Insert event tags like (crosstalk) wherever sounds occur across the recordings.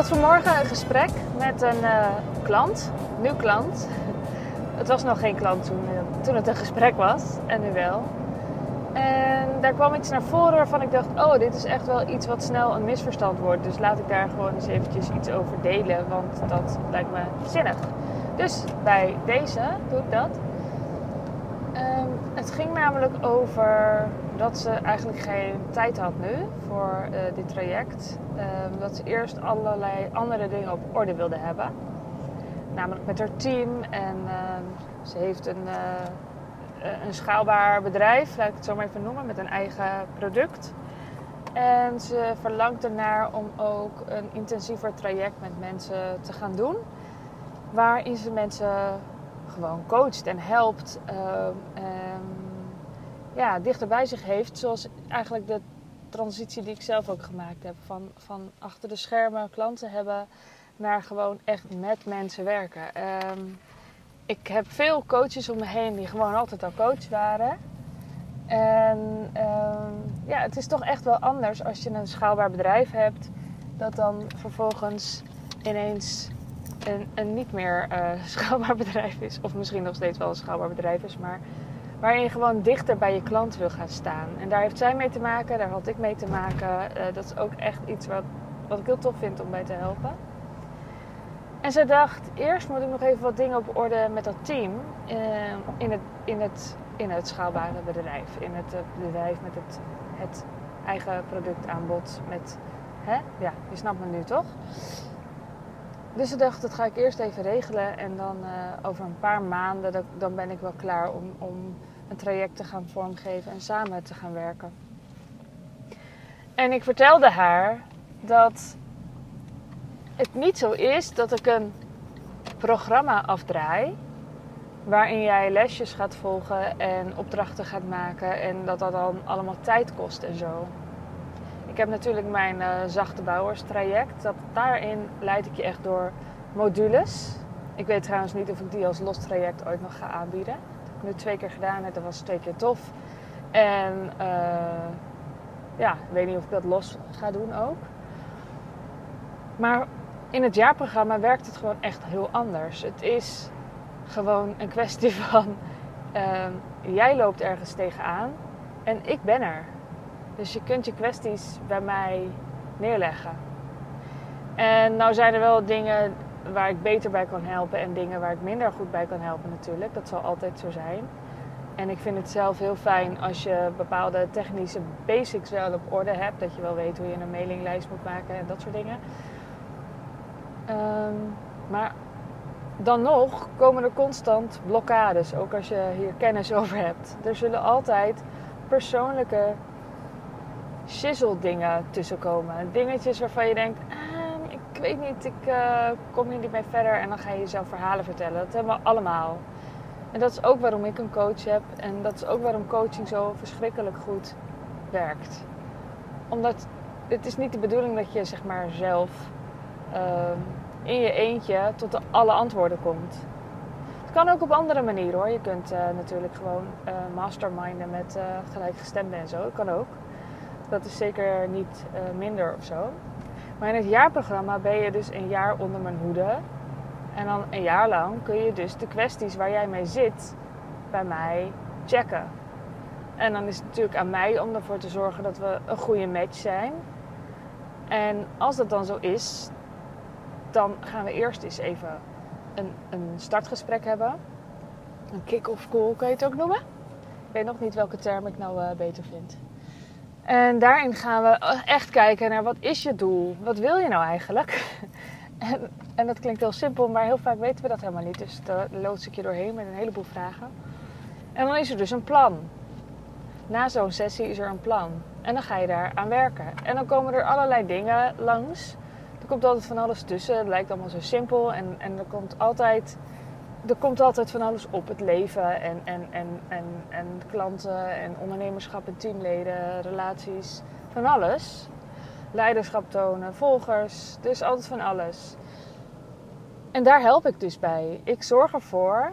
had vanmorgen een gesprek met een uh, klant, nieuw klant. Het was nog geen klant toen, uh, toen het een gesprek was, en nu wel. En daar kwam iets naar voren waarvan ik dacht: oh, dit is echt wel iets wat snel een misverstand wordt. Dus laat ik daar gewoon eens eventjes iets over delen, want dat lijkt me zinnig. Dus bij deze doe ik dat. Um, het ging namelijk over dat ze eigenlijk geen tijd had nu voor uh, dit traject. Um, dat ze eerst allerlei andere dingen op orde wilde hebben. Namelijk met haar team. En uh, ze heeft een, een schaalbaar bedrijf, laat ik het zo maar even noemen, met een eigen product. En ze verlangt ernaar om ook een intensiever traject met mensen te gaan doen. Waarin ze mensen gewoon coacht en helpt. Uh, ja, dichter bij zich heeft. Zoals eigenlijk de transitie die ik zelf ook gemaakt heb. Van, van achter de schermen klanten hebben naar gewoon echt met mensen werken. Um, ik heb veel coaches om me heen die gewoon altijd al coach waren. En um, ja, het is toch echt wel anders als je een schaalbaar bedrijf hebt. Dat dan vervolgens ineens een, een niet meer uh, (laughs) schaalbaar bedrijf is. Of misschien nog steeds wel een schaalbaar bedrijf is. Maar waarin je gewoon dichter bij je klant wil gaan staan. En daar heeft zij mee te maken, daar had ik mee te maken. Uh, dat is ook echt iets wat, wat ik heel tof vind om bij te helpen. En ze dacht, eerst moet ik nog even wat dingen op orde met dat team uh, in, het, in, het, in het schaalbare bedrijf. In het bedrijf met het, het eigen productaanbod. Met, hè? Ja, je snapt me nu toch? Dus ze dacht, dat ga ik eerst even regelen. En dan uh, over een paar maanden, dan ben ik wel klaar om, om een traject te gaan vormgeven en samen te gaan werken. En ik vertelde haar dat het niet zo is dat ik een programma afdraai waarin jij lesjes gaat volgen en opdrachten gaat maken en dat dat dan allemaal tijd kost en zo. Ik heb natuurlijk mijn uh, zachte bouwers traject. Dat, daarin leid ik je echt door modules. Ik weet trouwens niet of ik die als los traject ooit nog ga aanbieden. Dat heb ik nu twee keer gedaan en dat was twee keer tof. En uh, ja, ik weet niet of ik dat los ga doen ook. Maar in het jaarprogramma werkt het gewoon echt heel anders. Het is gewoon een kwestie (laughs) van uh, jij loopt ergens tegenaan en ik ben er. Dus je kunt je kwesties bij mij neerleggen. En nou zijn er wel dingen waar ik beter bij kan helpen en dingen waar ik minder goed bij kan helpen natuurlijk. Dat zal altijd zo zijn. En ik vind het zelf heel fijn als je bepaalde technische basics wel op orde hebt. Dat je wel weet hoe je een mailinglijst moet maken en dat soort dingen. Um, maar dan nog komen er constant blokkades, ook als je hier kennis over hebt. Er zullen altijd persoonlijke shizzle dingen tussenkomen. Dingetjes waarvan je denkt, ah, ik weet niet, ik uh, kom hier niet mee verder. En dan ga je jezelf verhalen vertellen. Dat hebben we allemaal. En dat is ook waarom ik een coach heb. En dat is ook waarom coaching zo verschrikkelijk goed werkt. Omdat het is niet de bedoeling dat je zeg maar zelf uh, in je eentje tot alle antwoorden komt. Het kan ook op andere manieren hoor. Je kunt uh, natuurlijk gewoon uh, masterminden met gelijkgestemden en zo. Dat kan ook. Dat is zeker niet uh, minder of zo. Maar in het jaarprogramma ben je dus een jaar onder mijn hoede. En dan een jaar lang kun je dus de kwesties waar jij mee zit bij mij checken. En dan is het natuurlijk aan mij om ervoor te zorgen dat we een goede match zijn. En als dat dan zo is, dan gaan we eerst eens even een, een startgesprek hebben. Een kick-off call kan je het ook noemen. Ik weet nog niet welke term ik nou uh, beter vind. En daarin gaan we echt kijken naar wat is je doel? Wat wil je nou eigenlijk? (laughs) En, en dat klinkt heel simpel, maar heel vaak weten we dat helemaal niet. Dus daar loods ik je doorheen met een heleboel vragen. En dan is er dus een plan. Na zo'n sessie is er een plan. En dan ga je daar aan werken. En dan komen er allerlei dingen langs. Er komt altijd van alles tussen. Het lijkt allemaal zo simpel. En, en er komt altijd er komt altijd van alles op. Het leven en, en, en, en, en klanten en ondernemerschap en teamleden, relaties, van alles. Leiderschap tonen, volgers, dus altijd van alles. En daar help ik dus bij. Ik zorg ervoor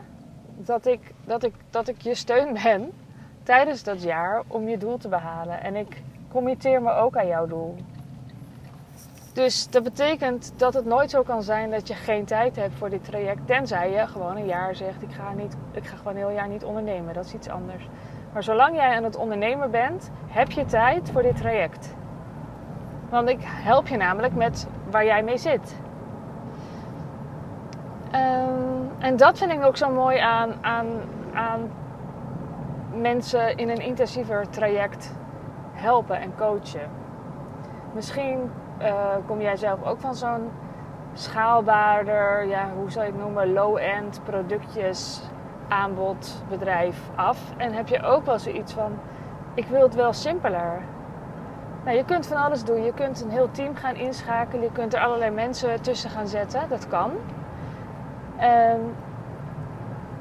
dat ik, dat ik, dat ik je steun ben (laughs) tijdens dat jaar om je doel te behalen. En ik committeer me ook aan jouw doel. Dus dat betekent dat het nooit zo kan zijn dat je geen tijd hebt voor dit traject. Tenzij je gewoon een jaar zegt: ik ga, niet, ik ga gewoon een heel jaar niet ondernemen. Dat is iets anders. Maar zolang jij aan het ondernemen bent, heb je tijd voor dit traject. Want ik help je namelijk met waar jij mee zit. Um, en dat vind ik ook zo mooi aan, aan, aan mensen in een intensiever traject helpen en coachen. Misschien uh, kom jij zelf ook van zo'n schaalbaarder, ja, hoe zou je het noemen, low-end productjes aanbodbedrijf af. En heb je ook wel zoiets van, ik wil het wel simpeler. Nou, je kunt van alles doen. Je kunt een heel team gaan inschakelen. Je kunt er allerlei mensen tussen gaan zetten. Dat kan. Um,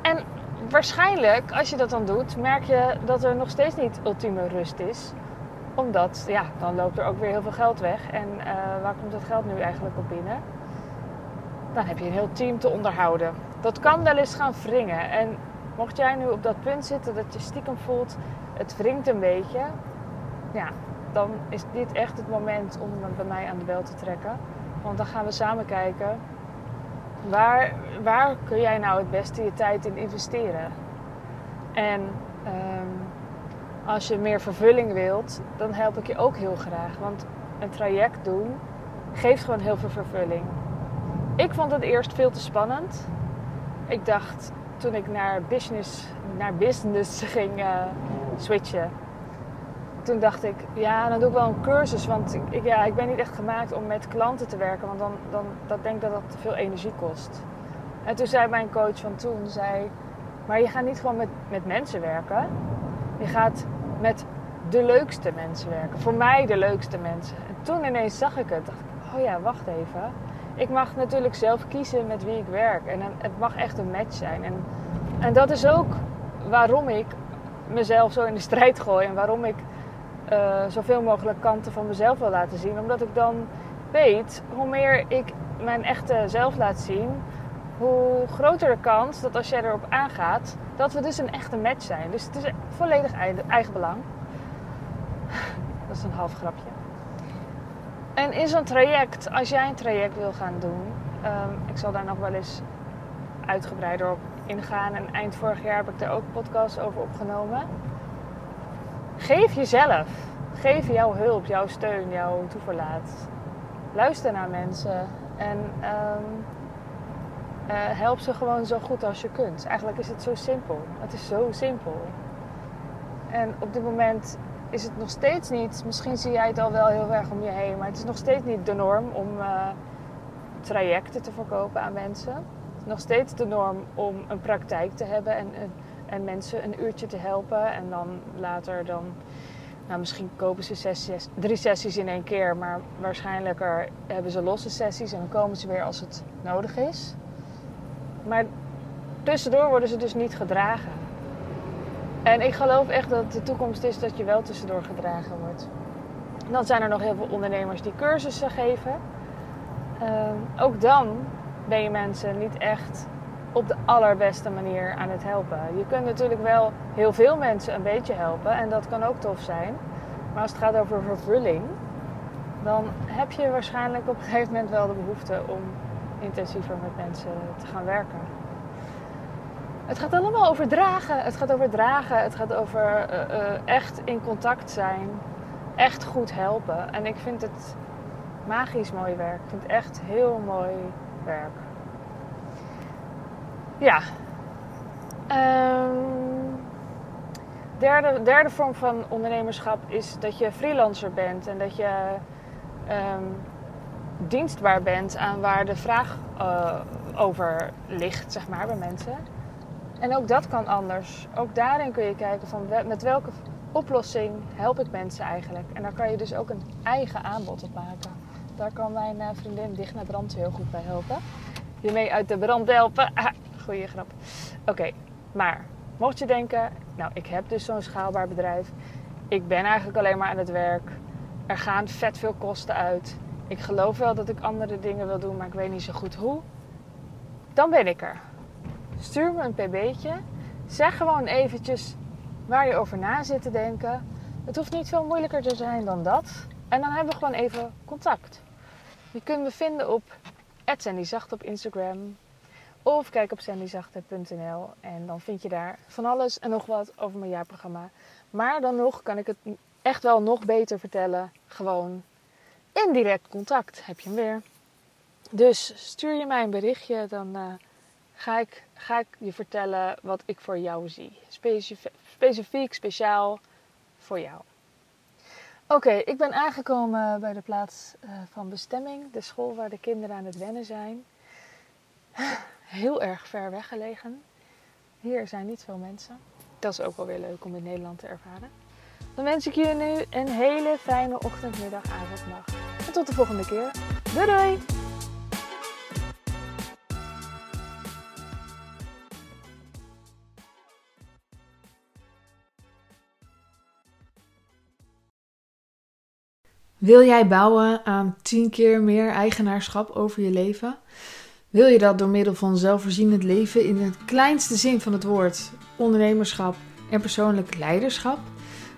en waarschijnlijk, als je dat dan doet, merk je dat er nog steeds niet ultieme rust is. Omdat, ja, dan loopt er ook weer heel veel geld weg. En uh, waar komt dat geld nu eigenlijk op binnen? Dan heb je een heel team te onderhouden. Dat kan wel eens gaan wringen. En mocht jij nu op dat punt zitten dat je stiekem voelt, het wringt een beetje. Ja, dan is dit echt het moment om bij mij aan de bel te trekken. Want dan gaan we samen kijken Waar, waar kun jij nou het beste je tijd in investeren? En um, als je meer vervulling wilt, dan help ik je ook heel graag. Want een traject doen geeft gewoon heel veel vervulling. Ik vond het eerst veel te spannend. Ik dacht toen ik naar business, naar business (laughs) ging uh, switchen toen dacht ik, ja, dan doe ik wel een cursus. Want ik, ja, ik ben niet echt gemaakt om met klanten te werken. Want dan, dan dat denk ik dat dat te veel energie kost. En toen zei mijn coach van toen, zei, maar je gaat niet gewoon met, met mensen werken. Je gaat met de leukste mensen werken. Voor mij de leukste mensen. En toen ineens zag ik het. Dacht ik, oh ja, wacht even. Ik mag natuurlijk zelf kiezen met wie ik werk. En het mag echt een match zijn. En, en dat is ook waarom ik mezelf zo in de strijd gooi. En waarom ik uh, zoveel mogelijk kanten van mezelf wil laten zien. Omdat ik dan weet, hoe meer ik mijn echte zelf laat zien, hoe groter de kans dat als jij erop aangaat, dat we dus een echte match zijn. Dus het is volledig eigen belang. Dat is een half grapje. En in zo'n traject, als jij een traject wil gaan doen, um, ik zal daar nog wel eens uitgebreider op ingaan. En eind vorig jaar heb ik daar ook podcasts over opgenomen. Geef jezelf. Geef jouw hulp, jouw steun, jouw toeverlaat. Luister naar mensen en uh, help ze gewoon zo goed als je kunt. Eigenlijk is het zo simpel. Het is zo simpel. En op dit moment is het nog steeds niet, misschien zie jij het al wel heel erg om je heen, maar het is nog steeds niet de norm om uh, trajecten te verkopen aan mensen. Het is nog steeds de norm om een praktijk te hebben en en mensen een uurtje te helpen. En dan later dan, nou misschien kopen ze drie sessies in één keer, maar waarschijnlijk hebben ze losse sessies en dan komen ze weer als het nodig is. Maar tussendoor worden ze dus niet gedragen. En ik geloof echt dat de toekomst is dat je wel tussendoor gedragen wordt. dan zijn er nog heel veel ondernemers die cursussen geven. Ehm, ook dan ben je mensen niet echt op de allerbeste manier aan het helpen. Je kunt natuurlijk wel heel veel mensen een beetje helpen en dat kan ook tof zijn. Maar als het gaat over vervulling, dan heb je waarschijnlijk op een gegeven moment wel de behoefte om intensiever met mensen te gaan werken. Het gaat allemaal over dragen. Het gaat over dragen. Het gaat over eh, eh, echt in contact zijn. Echt goed helpen. En ik vind het magisch mooi werk. Ik vind het echt heel mooi werk. Ja. Um, derde, derde vorm van ondernemerschap is dat je freelancer bent en dat je um, dienstbaar bent aan waar de vraag uh, over ligt, zeg maar, bij mensen. En ook dat kan anders. Ook daarin kun je kijken van met welke oplossing help ik mensen eigenlijk. En daar kan je dus ook een eigen aanbod op maken. Daar kan mijn uh, vriendin Digna Brand heel goed bij helpen. Je mee uit de brand helpen. Ah, goede grap. Oké, maar mocht je denken, nou ik heb dus zo'n schaalbaar bedrijf. Ik ben eigenlijk alleen maar aan het werk. Er gaan vet veel kosten uit. Ik geloof wel dat ik andere dingen wil doen, maar ik weet niet zo goed hoe. Dan ben ik er. Stuur me een pb'tje. Zeg gewoon eventjes waar je over na zit te denken. Het hoeft niet veel moeilijker te zijn dan dat. En dan hebben we gewoon even contact. Je kunt me vinden op @sandyzacht op Instagram. Of kijk op sandyzachte.nl en dan vind je daar van alles en nog wat over mijn jaarprogramma. Maar dan nog kan ik het echt wel nog beter vertellen. Gewoon in direct contact heb je hem weer. Dus stuur je mij een berichtje, dan uh, ga, ik, ga ik je vertellen wat ik voor jou zie. Specifiek, speciaal voor jou. Oké, ik ben aangekomen bij de plaats uh, van bestemming, de school waar de kinderen aan het wennen zijn. (sighs) Heel erg ver weggelegen. Hier zijn niet veel mensen. Dat is ook wel weer leuk om in Nederland te ervaren. Dan wens ik jullie nu een hele fijne ochtend, middag, avond, nacht. Tot de volgende keer. Doei doei! Wil jij bouwen aan 10 keer meer eigenaarschap over je leven? Wil je dat door middel van zelfvoorzienend leven in het kleinste zin van het woord, ondernemerschap en persoonlijk leiderschap?